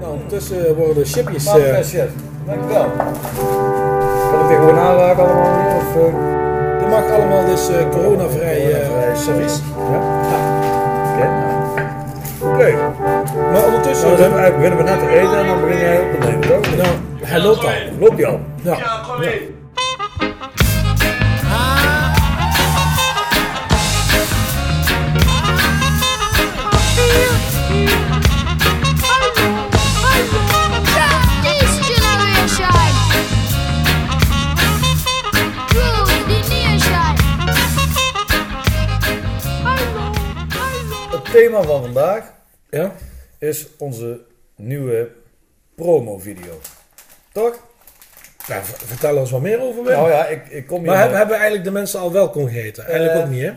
Nou, ondertussen worden de chipjes... Eh, chef, dankjewel. Kan ik dit gewoon aanraken allemaal niet? Of, eh, dit mag allemaal dus eh, coronavrij eh, servies. Ja? Oké. Oké. Maar ondertussen... Nou, dan beginnen we net te eten en dan begin jij op te nemen, toch? nou, hij loopt al. Loop je al? Ja. Ja, kom in. Thema van vandaag Ja? is onze nieuwe promo-video. Toch? Nou, vertel ons wat meer over Wim. Nou ja, ik, ik kom hier... maar hebben, hebben we eigenlijk de mensen al welkom geheten? Eigenlijk Eh. ook niet, hè?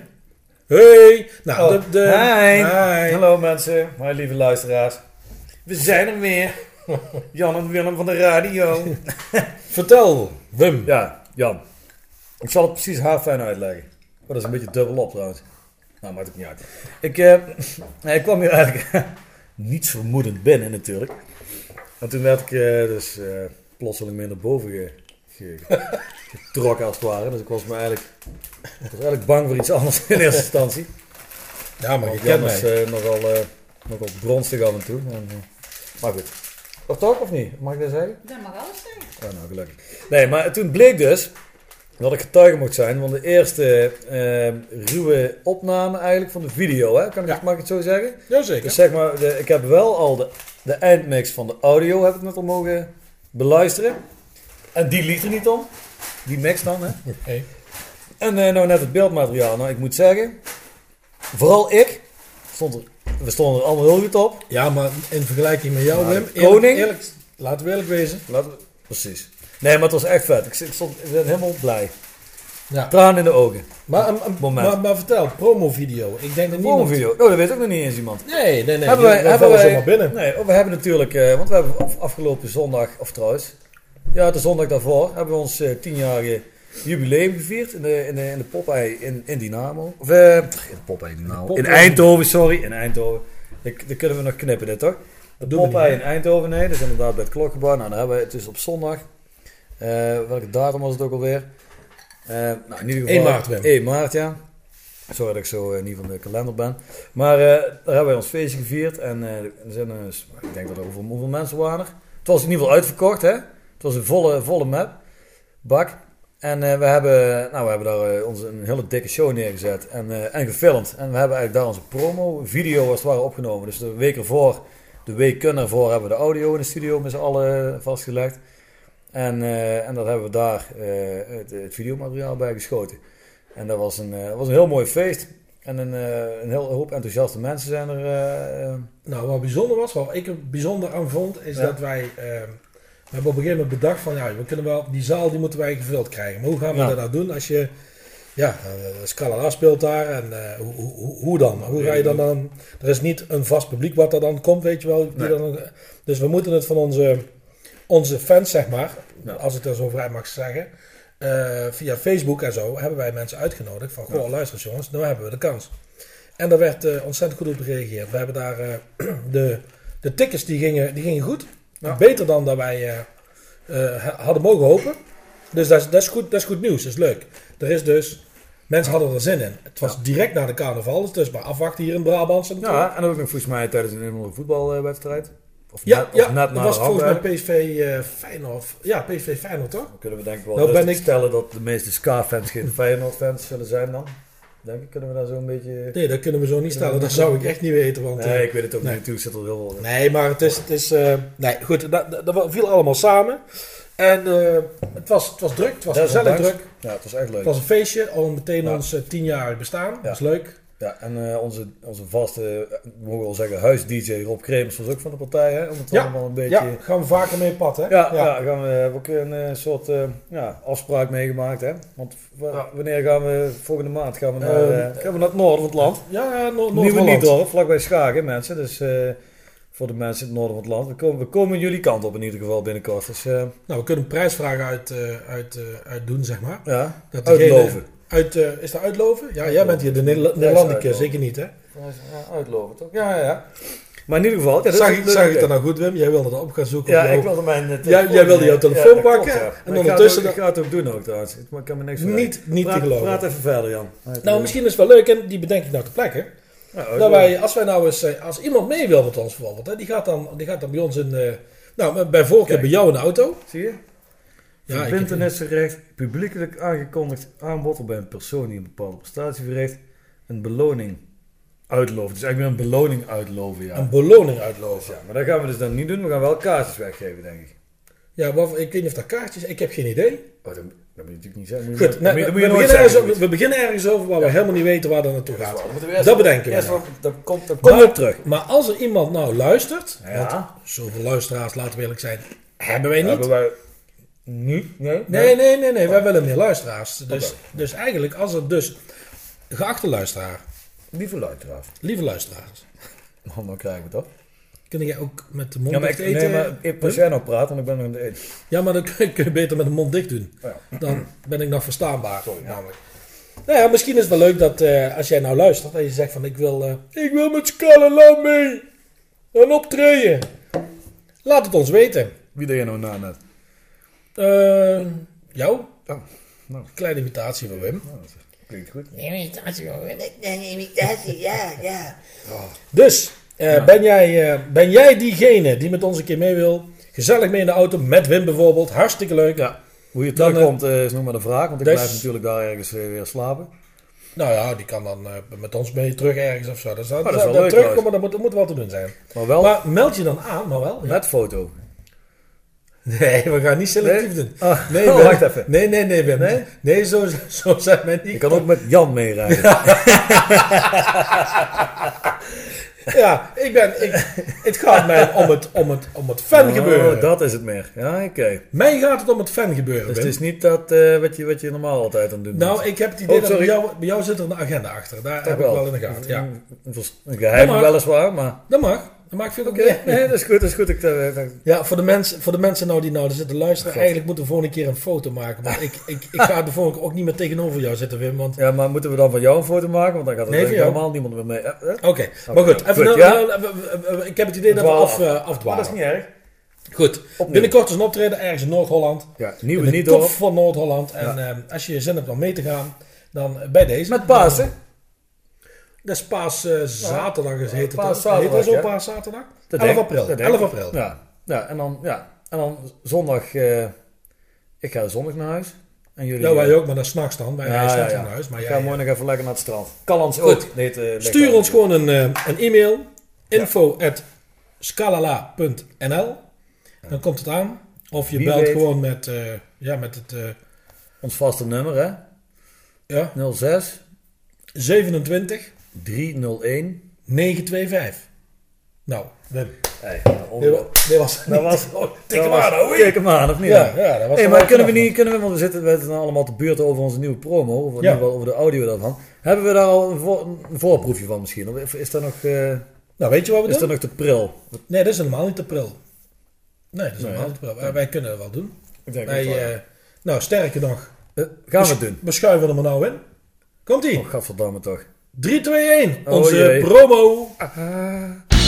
Hey! Nou, Oh, de... de hi. Hi. Hallo mensen, mijn lieve luisteraars. We zijn er weer. Jan en Willem van de radio. Vertel, Wim. Ja, Jan. Ik zal het precies haar fijn uitleggen. Oh, dat is een beetje dubbel op trouwens. Nou, maakt het niet uit. Ik, eh, nee, ik kwam hier eigenlijk niets vermoedend binnen natuurlijk. En toen werd ik eh, dus eh, plotseling mee naar boven ge, ge- getrokken als het ware. Dus ik was me eigenlijk, was eigenlijk bang voor iets anders in eerste instantie. Ja, maar je kent mij. eh, nogal, nogal bronstig af en toe. En, eh, maar goed. Of toch, of niet? Mag ik dat zeggen? Dat mag alles zijn. Oh, nou, gelukkig. Nee, maar toen bleek dus dat ik getuige mocht zijn van de eerste eh, ruwe opname eigenlijk van de video. Hè? Kan ik, Ja. Mag ik het zo zeggen? Jazeker. Dus zeg maar, de, ik heb wel al de, de eindmix van de audio heb ik net al mogen beluisteren. En die liegt er niet om. Die mix dan, hè? Hey. En eh, nou net het beeldmateriaal. Nou, ik moet zeggen, vooral ik, stond er, we stonden er allemaal heel goed op. Ja, maar in vergelijking met jou, Wim... de eerlijk- koning? Eerlijk, laten we eerlijk wezen. Laten we, precies. Nee, maar het was echt vet. Ik, ik, stond, ik ben helemaal blij. Ja. Traan in de ogen. Maar, een- een- Moment. maar, maar vertel, promo-video. Ik denk dat Een niemand... video. Oh, dat weet ook nog niet eens iemand. Nee, nee, nee. hebben wij, we hebben wij, zomaar binnen. Nee, oh, we hebben natuurlijk, eh, want we hebben af- afgelopen zondag, of trouwens, ja, de zondag daarvoor, hebben we ons eh, tienjarige jubileum gevierd in de, in de, in de Popeye in, in Dynamo. Of, eh, in de Popeye Dynamo. In Eindhoven, sorry, in Eindhoven. Dat, dat kunnen we nog knippen, dit toch? De Popeye in Eindhoven, nee, dat is inderdaad bij het klokgebouw. Nou, dan hebben we het dus op zondag. Eh, welke datum was het ook alweer? Eh, nou, in ieder geval, 1 maart, Wim. 1 maart, ja. Sorry dat ik zo eh, niet van de kalender ben. Maar daar hebben wij ons feestje gevierd. En er zijn, ik denk dat er hoeveel, hoeveel mensen waren er. Het was in ieder geval uitverkocht, hè. Het was een volle, volle map. Bak. En we, hebben, nou, we hebben daar onze, een hele dikke show neergezet en, en gefilmd. En we hebben eigenlijk daar onze promo-video als het ware opgenomen. Dus de week ervoor, de week ervoor, hebben we de audio in de studio met z'n allen vastgelegd. En, eh, en dat hebben we daar eh, het, het videomateriaal bij geschoten. En dat was een, eh, was een heel mooi feest. En een, een heel hoop enthousiaste mensen zijn er. Nou, wat bijzonder was, wat ik er bijzonder aan vond, is Ja. dat wij... we hebben op een gegeven moment bedacht van, ja, we kunnen wel... Die zaal, die moeten wij gevuld krijgen. Maar hoe gaan we Ja. dat nou doen als je... Ja, uh, Scala speelt daar en hoe, hoe, hoe dan? Hoe ga je dan dan... Er is niet een vast publiek wat er dan komt, weet je wel. Die Nee. dan, dus we moeten het van onze, onze fans, zeg maar, Ja. als ik dat zo vrij mag zeggen... eh, via Facebook en zo hebben wij mensen uitgenodigd van, goh, luister eens jongens, nu hebben we de kans. En daar werd eh, ontzettend goed op gereageerd. We hebben daar eh, de, de tickets die gingen, die gingen goed. Ja. Beter dan dat wij ha- hadden mogen hopen. Dus dat is, dat, is goed, dat is goed nieuws, dat is leuk. Er is dus, mensen hadden er zin in. Het was direct na de carnaval, dus het is maar afwachten hier in Brabant. ja, en ook nog volgens mij tijdens een voetbalwedstrijd. Of ja, net, ja of net dat was volgens mij PSV eh Feyenoord. Ja, PSV Feyenoord toch? Dan kunnen we denk ik wel Nou ben ik- stellen dat de meeste Ska-fans geen Feyenoord-fans zullen zijn dan. Denk ik, kunnen we daar zo een beetje... Nee, dat kunnen we zo niet stellen. Dat zou ik echt niet weten. Want, Nee, eh, ik weet het ook nee. niet. Natuurlijk zit er heel veel... Nee, maar het is. Het is eh, nee, goed, dat, dat, dat viel allemaal samen. En het, was, het was druk, het was gezellig druk. Ja, het was echt leuk. Het was een feestje, al meteen Ja. ons eh, tienjarig bestaan. Dat Ja. was leuk. Ja, en eh, onze, onze vaste, eh, mogen we wel zeggen, huis-dj Rob Kremers was ook van de partij, hè? Om het Ja. allemaal een beetje... Ja, gaan we vaker mee op pad, hè? Ja, ja. gaan we, hebben we ook een eh, soort eh, ja, afspraak meegemaakt. Hè? Want Ja. wanneer gaan we, volgende maand gaan we naar, Eh, eh, gaan we naar het noorden van het land. Ja, Noord- Nieuwe Noord-Holland. Niedorp, vlakbij Schagen mensen. Dus eh, voor de mensen in het noorden van het land. We komen, we komen jullie kant op in ieder geval binnenkort. Dus eh, Nou, we kunnen een prijsvraag uit, eh, uit, eh, uit doen, zeg maar. ja, Dat degene- uitloven. Uit, eh, is dat uitloven? Ja, jij bent hier de Nederla- Ja, is Nederlandicus, uitloven. zeker niet, hè? Ja, uitloven toch? Ja, ja, ja. Maar in ieder geval... Ja, Zag ik, een zag ik dat nou goed, Wim? Jij wilde dat op gaan zoeken. Ja, ik wilde mijn eh, Jij- jij wilde jouw eh, telefoon ja, dat klopt, pakken ja. en ondertussen ik ga het ook doen ook trouwens. Ik ik kan me niks van Niet, niet praat, te geloven. Praat even verder, Jan. Nou, misschien is het wel leuk, en die bedenk ik nou te plekken. Ja, Dat wij, als wij nou eens, als iemand mee wil met ons bijvoorbeeld, hè, die, gaat dan, die gaat dan bij ons in, nou, bij voorkeur bij jou in de auto. Zie je? Ja, Verbintenissenrecht, publiekelijk aangekondigd aanbod waarbij een persoon die een bepaalde prestatie verricht, een beloning uitloven. Dus eigenlijk weer een beloning uitloven, ja. Een beloning uitloven. ja. Maar dat gaan we dus dan niet doen. We gaan wel kaartjes weggeven, denk ik. Ja, ik weet niet of dat kaartjes, ik heb geen idee. Oh, dat, dat moet je natuurlijk niet zeggen. Goed, nou, we, beginnen zeggen. ergens, we beginnen ergens over waar we helemaal niet weten waar dat naartoe gaat. Dat moeten we eerst- Dat bedenken we eerst nou. Dat komt, dat komt Maar- op terug. Maar als er iemand nou luistert, Ja. want zoveel luisteraars, laten we eerlijk zijn, hebben wij niet. Hebben wij niet? Nee? Nee, nee, nee, nee, wij willen meer luisteraars. Dus, dus eigenlijk, als er dus, geachte luisteraar, Lieve luisteraars. lieve luisteraars, Nou, dan krijgen we dat. kun jij ook met de mond Ja, maar ik, dicht eten? nee, maar ik, als jij nou praat, want ik ben nog aan het eten. Ja, maar dan kun je, beter met de mond dicht doen. Ja. Dan ben ik nog verstaanbaar. namelijk. Nou ja, misschien is het wel leuk dat eh, als jij nou luistert, dat je zegt van ik wil, eh, ik wil met Scalala mee. Een optreden. Laat het ons weten. Wie deed je nou na net? Eh, jou? Oh, nou. Kleine imitatie van Wim. Nou, dat klinkt goed. Imitatie, hoor. Nee, imitatie, ja, ja. Dus, eh, ben, jij, eh, ben jij diegene die met ons een keer mee wil? Gezellig mee in de auto, met Wim bijvoorbeeld. Hartstikke leuk. Ja. Hoe je Dan, terugkomt eh, is nog maar de vraag, want ik dus- blijf natuurlijk daar ergens weer slapen. Nou ja, die kan dan eh, met ons mee terug ergens of zo. Dat, zou, Oh, dat is wel leuk terugkomen, dat moet, dat moet wel te doen zijn. Maar wel Maar meld je dan aan, maar wel. met foto. Nee, we gaan niet selectief Nee? doen. Ah, Nee, oh, wacht even. Nee, nee, nee, Wim. Nee? Nee, zo, zo zijn wij niet. Je kan ook met Jan meerijden. Ja, ik ben, ik, het gaat mij om het, om het, om het fan gebeuren. Oh, dat is het meer. Ja, oké. Mij gaat het om het fan gebeuren, Dus het is niet dat eh, wat, je, wat je normaal altijd aan het doen Nou, ik heb het idee Oh, dat bij jou, bij jou zit er een agenda achter. Daar Toch heb ik wel in de gaten. Ja. Een, geheim weliswaar, maar... Dat mag. Dat mag, vind ik Oké, oké. nee, dat is goed, dat is goed. Ik, eh, dat- Ja, voor de, mensen, voor de mensen nou die nou zitten luisteren, God. eigenlijk moeten we volgende keer een foto maken. Maar ik, ik, ik ga de volgende keer ook niet meer tegenover jou zitten, Wim. Want... ja, maar moeten we dan van jou een foto maken? Want dan gaat er Nee, ik helemaal niemand meer mee. Eh, eh? Oké, maar goed. Even, Goed, nou- ja? nou- nou- ik heb het idee dat we af, eh, Maar afdwalen. dat is niet erg. Goed, Opnieuw. binnenkort is een optreden ergens in Noord-Holland. Ja, nieuwe in de niet van Noord-Holland. En ehm, als je zin hebt om mee te gaan, dan eh, bij deze. Met Pasen. Dat is paas eh, zaterdag, is, heet het. Paaszaterdag, Heet dat zo paas zaterdag? Dat 11 denk- april. dat denk 11 ik. april. Ja, ja, en, dan, ja, en dan zondag. eh, ik ga zondag naar huis. En jullie. Ja, wij ook, maar dat is s'nachts dan. Wij Ja, naar huis. Maar Ik jij, ga mooi nog even lekker naar het strand. Callans Goed. ook. Nee, het, eh, Stuur ons gewoon een, eh, een e-mail. Info at scalala.nl Dan komt het aan. Of je Wie belt weet. gewoon met, eh, ja, met het eh, Ons vaste nummer, hè? ja, 06 27 301. 925. Nou, Wim. Hey, wa- dit was... Dat was. Oh, tik hem dat was- aan, hoor. Tik hem aan, of niet? Ja, ja, dat was Hey, maar kunnen we niet, kunnen we, want we zitten, we zitten allemaal te beurt over onze nieuwe promo, of Ja. over de audio daarvan. Hebben we daar al een, voor- een voorproefje van misschien? Of is dat nog, eh, Nou, weet je wat we is dat doen? nog te pril? Nee, dat is helemaal niet te pril. Nee, dat is helemaal niet te pril. Wij, wij kunnen het wel doen. Ik denk Wij, dat wel. eh, nou, sterker nog. Eh, gaan we het doen? We schuiven hem er nou in. Komt-ie. Oh, gadverdamme toch. 3, 2, 1. Oh, Onze promo. bloodshot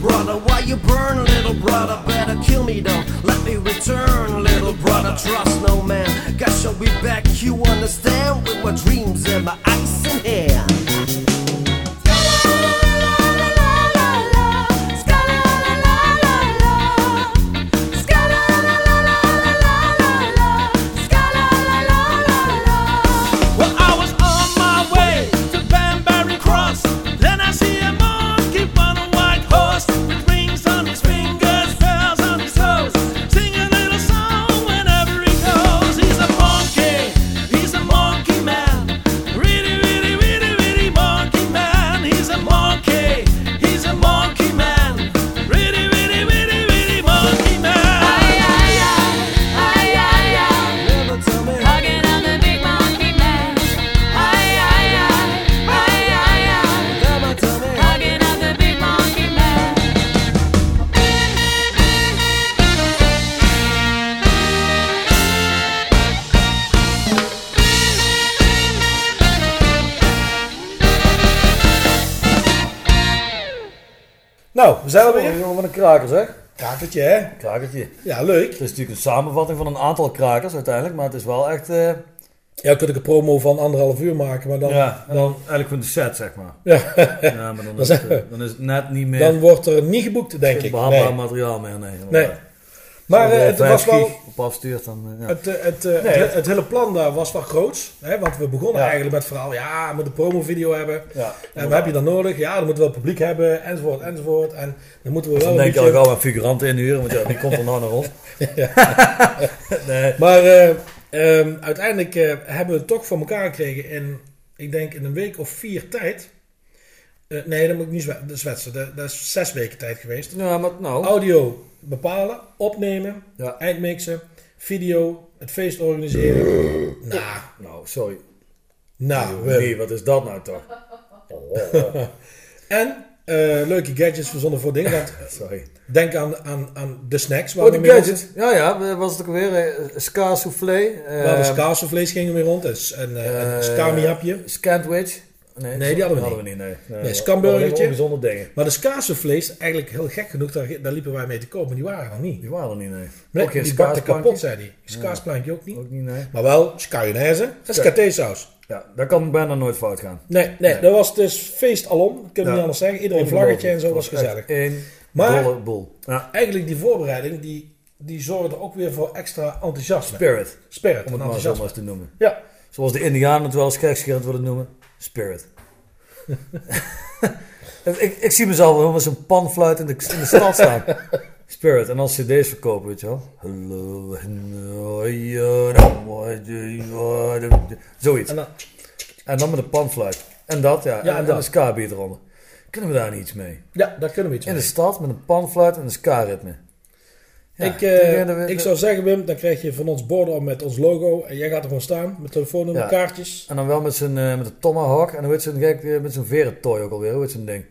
brother. Why you burn, little brother? Better kill me though. Let me return, little brother. Trust no man. Guess I'll be back. You understand? With my dreams and my ice in hand. We zijn er Oh, weer. jongen, wat een kraker zeg. Krakertje, hè? Krakertje. Ja, leuk. Het is natuurlijk een samenvatting van een aantal krakers uiteindelijk, maar het is wel echt... eh, Ja, kun ik een promo van anderhalf uur maken, maar dan, ja, en dan, dan eigenlijk van de set, zeg maar. ja, Ja, maar dan is, Dan het, zijn eh, dan is het net niet meer dan wordt er niet geboekt, denk ik. behandbaar Nee. materiaal meer. Nee, nee. Maar eh, het was wel... op afstuurt, dan... eh, ja. Het, eh, het, eh, Nee. het, het hele plan daar was wel groots. Hè? Want we begonnen Ja. eigenlijk met het verhaal, ja, we moeten een promovideo hebben. ja. En wat heb je dan nodig? Ja, dan moeten we wel publiek hebben, enzovoort, enzovoort. En dan moeten we wel Dan een denk je al gauw aan figuranten inhuren, want ja, die komt er nou naar rond. nee. Maar eh, ehm, uiteindelijk eh, hebben we het toch voor elkaar gekregen in, ik denk in een week of vier tijd. Eh, nee, dat moet ik niet zwe- zwetsen. Dat, dat is zes weken tijd geweest. Ja, maar nou... Audio bepalen, opnemen, Ja. eindmixen, video, het feest organiseren. nou, Nou, sorry. nou. Nee, wat is dat nou toch? En eh, leuke gadgets verzonnen voor dingen. Want Sorry. denk aan, aan, aan de snacks. Waar Oh, we de mee gadget. Ja, ja, was het ook weer eh, ska soufflé. waar de eh, skaasvlees gingen weer rond. Dus een, eh, een eh, scami-hapje. Scantwich. Nee, Nee, die hadden we niet. Nee, nee. Dingen. Maar de skaasvlees, eigenlijk heel gek genoeg, daar, daar liepen wij mee te kopen. Maar die waren er niet. Die waren er niet, nee. Nee, ook die bakte kapot, zei hij. Skaasplankje ook niet. Ook niet, nee. Maar wel scayonaise en scaté-saus. Ja, dat kan bijna nooit fout gaan. Nee, nee, Nee. dat was dus feest alom. Kunnen we niet anders zeggen. Iedereen vlaggetje en zo was gezellig. Eén Maar- boel. Ja. Eigenlijk die voorbereiding, die, die zorgde ook weer voor extra enthousiasme. Spirit, Spirit om het maar zo maar te noemen. Ja, Zoals de Indianen het wel eens gekscherend willen noemen. Spirit. ik, ik zie mezelf wel met zo'n panfluit in de, in de stad staan. Spirit. En dan cd's verkopen, weet je wel. Dan- Zoiets. en dan, En dan met een panfluit. En dat, ja. Ja, en, dat. een ska-beat eronder. Kunnen we daar niet iets mee? ja, daar kunnen we iets In mee. de stad met een panfluit en een ska-ritme. Ja, ik, eh, ik zou zeggen, Wim, dan krijg je van ons borden op met ons logo. En jij gaat er gewoon staan met telefoonnummer, Ja. kaartjes. En dan wel met zijn eh, met een tomahawk. En hoe heet zo'n gek eh, met zo'n verentooi ook alweer? Hoe heet zo'n ding?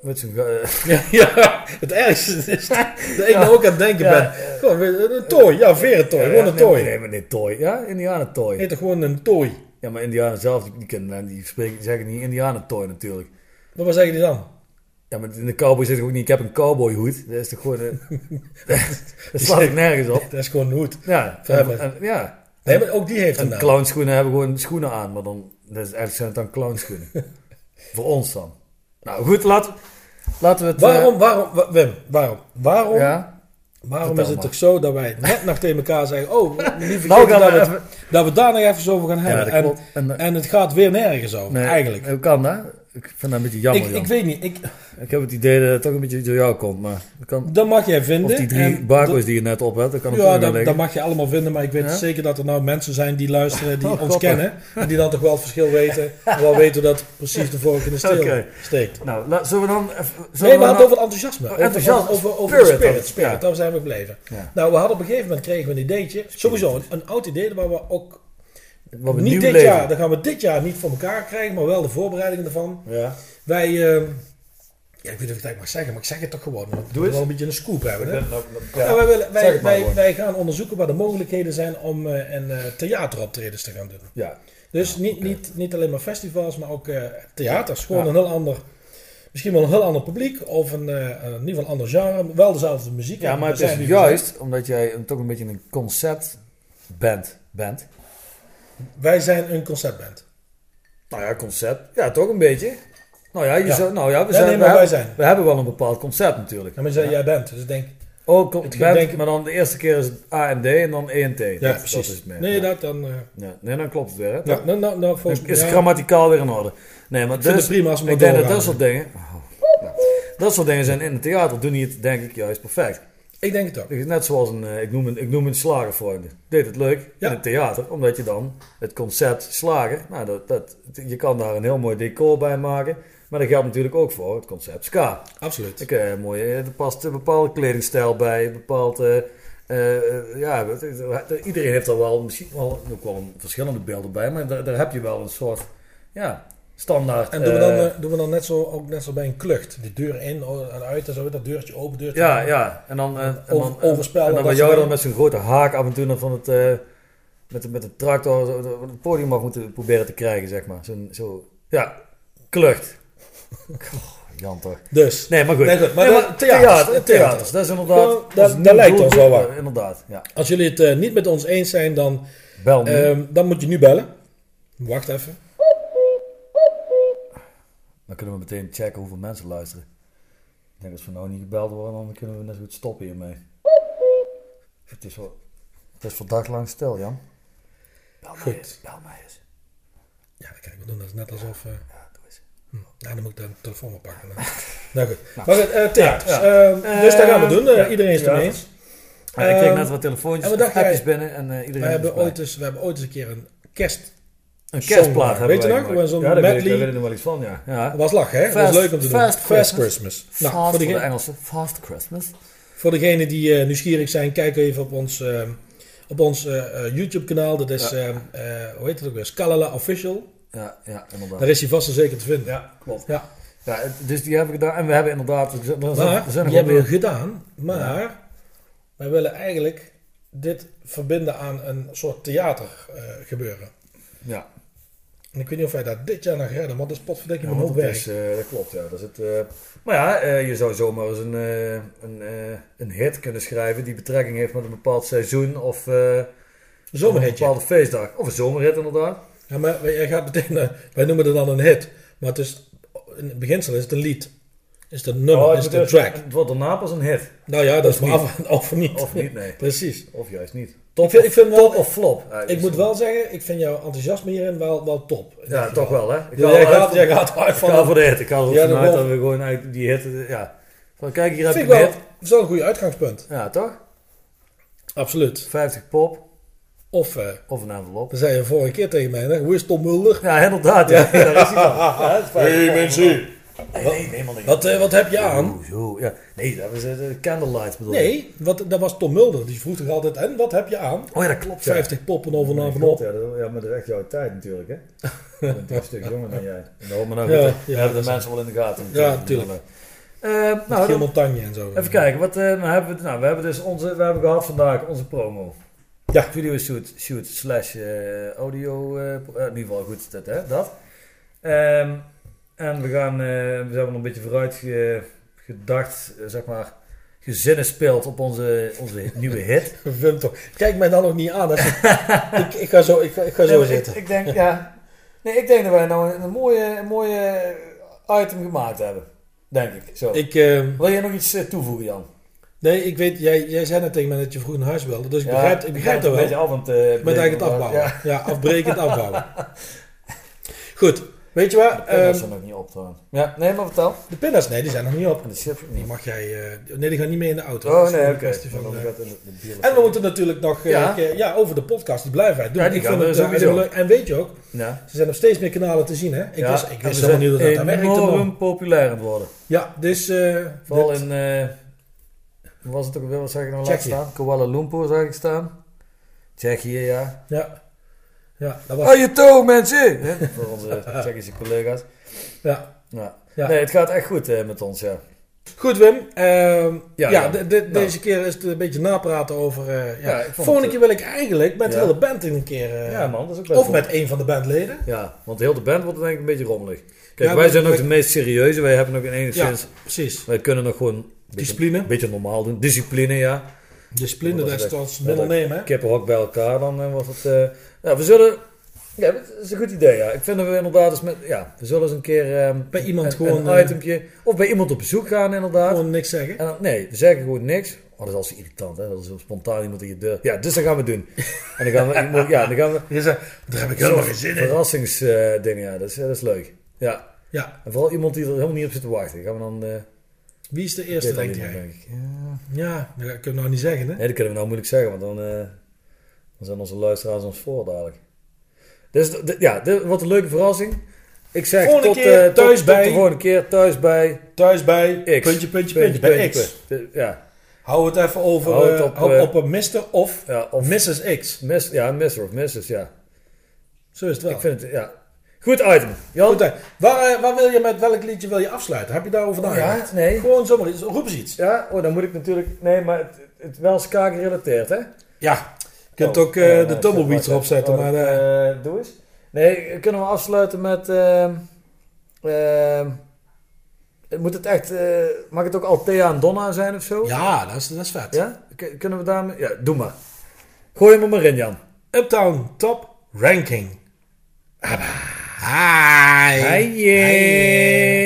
Met eh, Ja, ja, het ergste is dat ik nou ook aan het denken Ja, ben. Gewoon een tooi, ja, verentooi, gewoon een tooi. Nee, maar nee, tooi. Ja, indianentooi. Heet er gewoon een tooi. Ja, maar indianen zelf, die, die, die, spreken, die zeggen niet indianentooi natuurlijk. Maar wat zeggen die dan? Ja, maar in de cowboy zit ook niet, ik heb een cowboyhoed. Dat is toch gewoon... eh, dat slaat ik nergens op. Dat is gewoon een hoed. Ja, en, en- ja. Nee, maar ook die heeft een naam. clownschoenen hebben gewoon schoenen aan, maar dan, dat is, eigenlijk zijn het dan clownschoenen. Voor ons dan. Nou goed, laten, laten we het... eh, Waarom, waarom, wa- Wim, waarom? Waarom, ja? waarom is het maar. toch zo dat wij net nog tegen elkaar zeggen... Oh, lieve Nou we dat, even... we, dat we daar nog even over gaan hebben. en, eh, en het gaat weer nergens over, nee, eigenlijk. Hoe kan dat? Ik vind dat een beetje jammer, Ik, Jan. ik weet niet, ik, Ik heb het idee dat het toch een beetje door jou komt, maar dat kan... dat mag jij vinden. Of die drie barcodes die je net op hebt, dat kan het Ja, dat, dat mag je allemaal vinden, maar ik weet Ja? zeker dat er nou mensen zijn die luisteren, die Oh, ons kennen. En die dan toch wel het verschil weten. En wel weten dat precies de vork in de steel steekt. Nou, la- zullen we dan... even- zullen Nee, we hadden het over het enthousiasme. Oh, Over- enthousiasme. Over, over, over Spirit de spirit. spirit. Ja. Daar zijn we gebleven. Ja. Nou, we hadden op een gegeven moment kregen we een ideetje. Sowieso een, een oud idee waar we ook Wat we niet dit leven. jaar, dat gaan we dit jaar niet voor elkaar krijgen, maar wel de voorbereidingen ervan. Ja. Wij, eh, Ja, ik weet niet of ik dat mag zeggen, maar ik zeg het toch gewoon. Want we eens. wel een beetje een scoop hebben. Hè? nou, Ja, ja. wij, willen, wij, het wij, gaan onderzoeken wat de mogelijkheden zijn om eh, een eh, theateroptredens te gaan doen. Ja, Dus niet, niet, niet alleen maar festivals, maar ook eh, theaters. Gewoon Ja. een heel ander, misschien wel een heel ander publiek of een, eh, in ieder geval een ander genre. Wel dezelfde muziek. ja En maar we het is we juist omdat jij een, toch een beetje een concept band bent. Wij zijn een conceptband. Nou ja, concept. Ja, toch een beetje. Nou ja, je Ja. Zou, nou ja, we, zijn, nee, we, wij hebben, zijn. we hebben wel een bepaald concept natuurlijk. Ja, maar jij, jij bent, dus ik denk... Oh, band, gedenk- maar dan de eerste keer is het A en D en dan E en T. Ja, Dat- Dat precies. is het meer. nee, dat dan... eh Ja, nee, dan klopt het weer. Hè? ja, nou, nou, nou, volgens is grammaticaal weer in orde. Nee, maar ik dus, prima als we ik denk dat dat soort dingen... Oh. Dat soort dingen zijn in het theater, doen die het denk ik juist perfect. Ik denk het ook. Net zoals een, eh, ik noem een, ik noem een slagervrienden. Deed het leuk Ja. in het theater, omdat je dan het concept slager, nou dat, dat, je kan daar een heel mooi decor bij maken. Maar dat geldt natuurlijk ook voor het concept ska. Absoluut. Ik, eh, mooi, eh, er past een bepaalde kledingstijl bij, een bepaald... eh, ja, iedereen heeft er wel misschien wel, ook wel verschillende beelden bij, maar daar, daar heb je wel een soort ja, standaard. En doen we, dan, eh, eh, doen we dan net zo, ook net zo bij een klucht? Die deur in en uit en zo, dat deurtje open, deurtje ja, open. ja, en dan, eh, en Over- dan, en dan bij jou dan met zo'n grote haak af en toe van het, met, de- met de tractor zo- het podium mag moeten proberen te krijgen, zeg maar. Zo'n, zo, ja, klucht. Goh, Jan toch. Dus, Nee, maar goed. Nee, goed, maar Nee, de- theaters, theater, de theaters, theaters. dat is inderdaad... Nou, dat- dat lijkt ons wel waar. Inderdaad, ja. als jullie het niet met ons eens zijn, dan, Bel ehm, dan moet je nu bellen. Wacht even. Dan kunnen we meteen checken hoeveel mensen luisteren. Ik denk als we nou niet gebeld worden, dan kunnen we net zo goed stoppen hiermee. Het is, wel, het is voor daglang stil, Jan. Bel mij Goed. eens, bel mij eens. Ja, kijk, we doen dat net alsof... eh Ja, doe eens. hm, nou, dan moet ik de telefoon wel pakken. hè. nou goed. Maar goed, eh, theaters. Ja, Ehm, dus dat gaan we doen. Eh, ja, iedereen is het ermee eens. Ja, ik kreeg Ehm, net wat telefoontjes, en wat dacht appjes jij? binnen en eh, We iedereen hebben, ooit eens, we hebben ooit eens een keer een kerst... een kerstplaat hebben weet je nog? gemaakt. Zo'n ja, daar weet, ik, medley. weet ik nog wel iets van, ja. ja. Dat was lachen, hè? Dat was leuk om te doen. Fast Fast Christmas. Christmas. Nou, voor, de Engelse. Fast Christmas. voor degenen die eh, nieuwsgierig zijn, kijk even op ons, ehm, op ons eh, eh, YouTube-kanaal. Dat is, ehm, eh, hoe heet het ook weer? Scalala Official. Ja, ja, inderdaad. Daar is hij vast en zeker te vinden. Ja, klopt. Ja. Ja, dus die hebben gedaan. En we hebben inderdaad... Er zijn, er Maar, er zijn die hebben we gedaan. Maar, wij willen eigenlijk dit verbinden aan een soort theater gebeuren. Ja, En ik weet niet of wij dat dit jaar nog redden, want dat is potverdekking ja een hoop werk. is, eh, dat klopt, ja. Dat is het, eh, maar ja, eh, je zou zomaar eens een, een, een hit kunnen schrijven die betrekking heeft met een bepaald seizoen of Een bepaalde feestdag. Of een zomerhit inderdaad. Ja, maar jij gaat meteen, wij noemen het dan een hit. Maar het is, in het beginsel is het een lied. Is een nummer, Oh, is moet- track. Het wordt daarna pas een hit. Nou ja, dat Of is maar af, of niet. Of niet, nee. Precies. Of juist niet. Top, Ik vind- ik vind wel- of flop. Ja, Ik moet wel zeggen, ik vind jouw enthousiasme hierin wel, wel top. Ja, toch wel, hè? Ik Ja, ga jij, uit gaat, voor- jij gaat uit Ik van... ga voor de hit. Ik ga ervan Ja, uit dat dat we gewoon eigenlijk die hit... Ja. Van, kijk, hier heb ik een wel, hit. dat is wel een goede uitgangspunt. Ja, toch? Absoluut. 50 pop Of, eh, of een envelop. dan zei je vorige keer tegen mij, hè, hoe is Tom Mulder? Ja, inderdaad. Ja. Daar is hij dan. Ja, dat is fijn. Hey mensen, Nee, nee, helemaal niet. wat, eh, wat heb je aan? Zo, zo, ja. Nee, dat was uh, de candlelight bedoel. Nee, wat, dat was Tom Mulder. Die vroeg toch altijd, en wat heb je aan? Oh ja, dat klopt. Ja. 50 poppen over een klopt, ja, ja, maar dat is echt jouw tijd natuurlijk, hè? Je bent een stuk jonger dan jij. Nou goed, hè. ja, We hebben de mensen wel in de gaten. Ja, tuurlijk. Eh, Nou, nou, montagne en zo. even kijken. Wat, eh, nou hebben we, nou, we hebben dus onze, we hebben gehad vandaag onze promo. Ja. Video shoot, shoot slash eh, audio. eh, eh, in ieder geval goed, dat, hè, dat. Ehm, en we gaan, eh, we zijn wel een beetje vooruit ge- gedacht, eh, zeg maar, gezinnen speelt op onze, onze nieuwe hit. Wim toch. Kijk mij dan nog niet aan. ik, ik ga zo, ik ga, ik ga zo Nee, zitten. Ik, ik denk, ja. Nee, ik denk dat wij nou een, een mooie, een mooie item gemaakt hebben. Denk ik. Zo. Ik, eh, Wil jij nog iets eh, toevoegen, Jan? nee, ik weet, jij, jij zei net tegen mij dat je vroeg naar huis wilde. Dus ik Ja, begrijp, ik begrijp dat een wel. beetje af aan het Ik ben eigenlijk het afbouwen. Ja, Ja, afbrekend afbouwen. Goed, weet je wat? de pinda's Ehm, zijn nog niet op. Ja, nee, maar vertel. de pinda's, nee, die zijn nog niet op. En de chips ook Die mag jij, eh, nee, die gaan niet mee in de auto. Oh Dat nee, oké. eh, bier- En we moeten natuurlijk nog eh, Ja. ja. ja, over de podcast, die blijvheid doen. Ja, die ik gaan vind het leuk. En weet je ook, Ja. ze zijn op steeds meer kanalen te zien. Hè? Ik ja, wist, ik wist helemaal niet dat zijn daar werkte. enorm populair aan worden. Ja, dus... Vooral in, hoe was het ook weer, wat zag ik nou Tsjechië. staan? Kuala Lumpur zag ik staan. Tsjechië, ja. Ja, ja dat was... Je toe, mensen! Hè, Voor onze Tsjechische collega's. Ja. Ja. Ja. Nee, het gaat echt goed eh, met ons, ja. Goed Wim, Ehm, ja, ja. de- de- Nou. deze keer is het een beetje napraten over... eh, ja. Volgende keer wil ik eigenlijk met de ja. hele band een keer... eh, Ja, man, dat is ook best Of met een van de bandleden. Ja, want heel de band wordt denk ik een beetje rommelig. Kijk, wij zijn ook de meest serieuze. Wij hebben nog in Ja, enigszins... precies. Wij kunnen nog gewoon... een beetje- Discipline. Een beetje normaal doen. Discipline, ja. Discipline, Dat dat is is echt- als middel nemen, hè? Kippenhok bij elkaar, dan eh, wordt het... eh, we zullen... Ja, dat is een goed idee, ja. Ik vind dat we inderdaad eens met... Ja, we zullen eens een keer... ehm, Bij iemand een, gewoon, Een eh, itempje. Of bij iemand op bezoek gaan, inderdaad. Gewoon niks zeggen. En dan- nee, we zeggen gewoon niks. Oh, dat is altijd irritant, hè. Dat is zo spontaan iemand in je deur. Ja, dus dat gaan we doen. En dan gaan we... iemand- Ja, dan gaan we... Je zegt, daar heb ik helemaal geen zin in. Verrassingsdingen, ja. Dat is, dat is leuk. Ja. Ja, En vooral iemand die er helemaal niet op zit te wachten. Gaan we dan... wie is de eerste, denk jij? denk ik. Ja. Ja, dat kunnen we nou niet zeggen, hè? Nee, dat kunnen we nou moeilijk zeggen, want dan, eh, dan zijn onze luisteraars ons voor dadelijk. Dus ja, wordt een leuke verrassing. Ik zeg Volgende tot, keer eh, tot, thuis tot bij- de volgende keer thuis bij Thuis bij X. puntje, puntje, puntje, bij X. Ja, Hou het even over Hou het eh, op, op, op een Mr. of ja, of Mrs. X. miss, ja, Mr. of Mrs. Ja. Zo is het wel. Ik vind het, ja. Goed item. Jan? Goed, waar, eh, waar wil je met welk liedje wil je afsluiten? Heb je daarover nagedacht? ja, nee. Gewoon zomaar iets. Roep eens iets. Ja, oh, dan moet ik natuurlijk... Nee, maar het, het wel ska gerelateerd, hè? Ja. Je kunt Oh, ook eh, de tumbleweeds zeg erop zetten, Oh, maar... eh, doe eens. Nee, kunnen we afsluiten met... ehm ehm, moet het echt... mag het ook Althea en Donna zijn of zo? ja, dat is, dat is vet. Ja? Kunnen we daarmee... Ja, doe maar. Gooi hem er maar in, Jan. Uptown Top Ranking. Hi. Hi.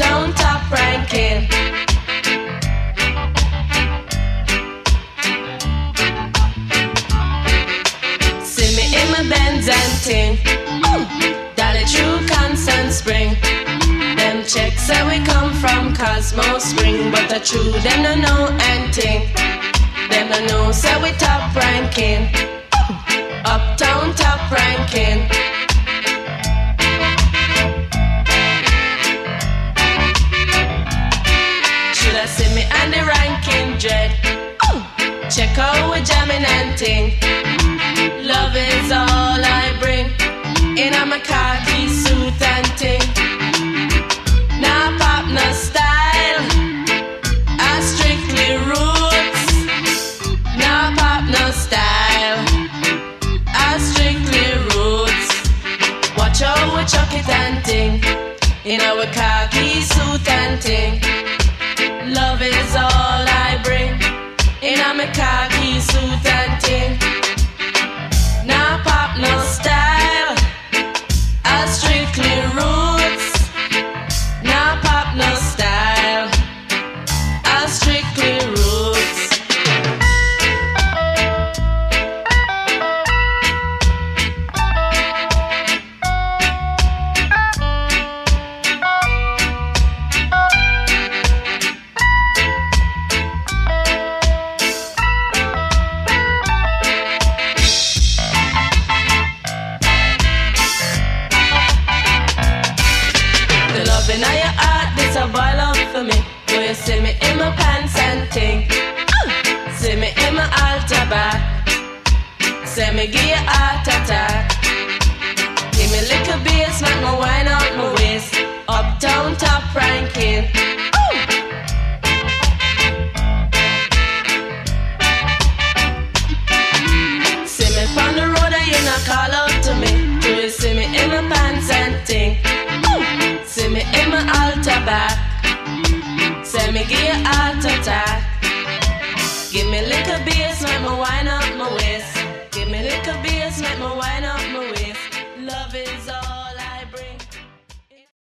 Uptown top ranking. See me in my Benz and ting. True constant spring. Them checks say we come from but the true them no know anything. Them no know say we top ranking. Uptown top ranking. Check out we jamming and ting. Love is all I bring. In a khaki suit and ting. Now pop no style. Send me gear, you a heart attack. Give me a little beer, smack my wine out my waist. Uptown top ranking. See me on the road and you not call out to me. Do you see me in my pants and thing? Ooh. See me in my alter back. Send me gear, you a heart attack. Give me a little beer. get my wine on.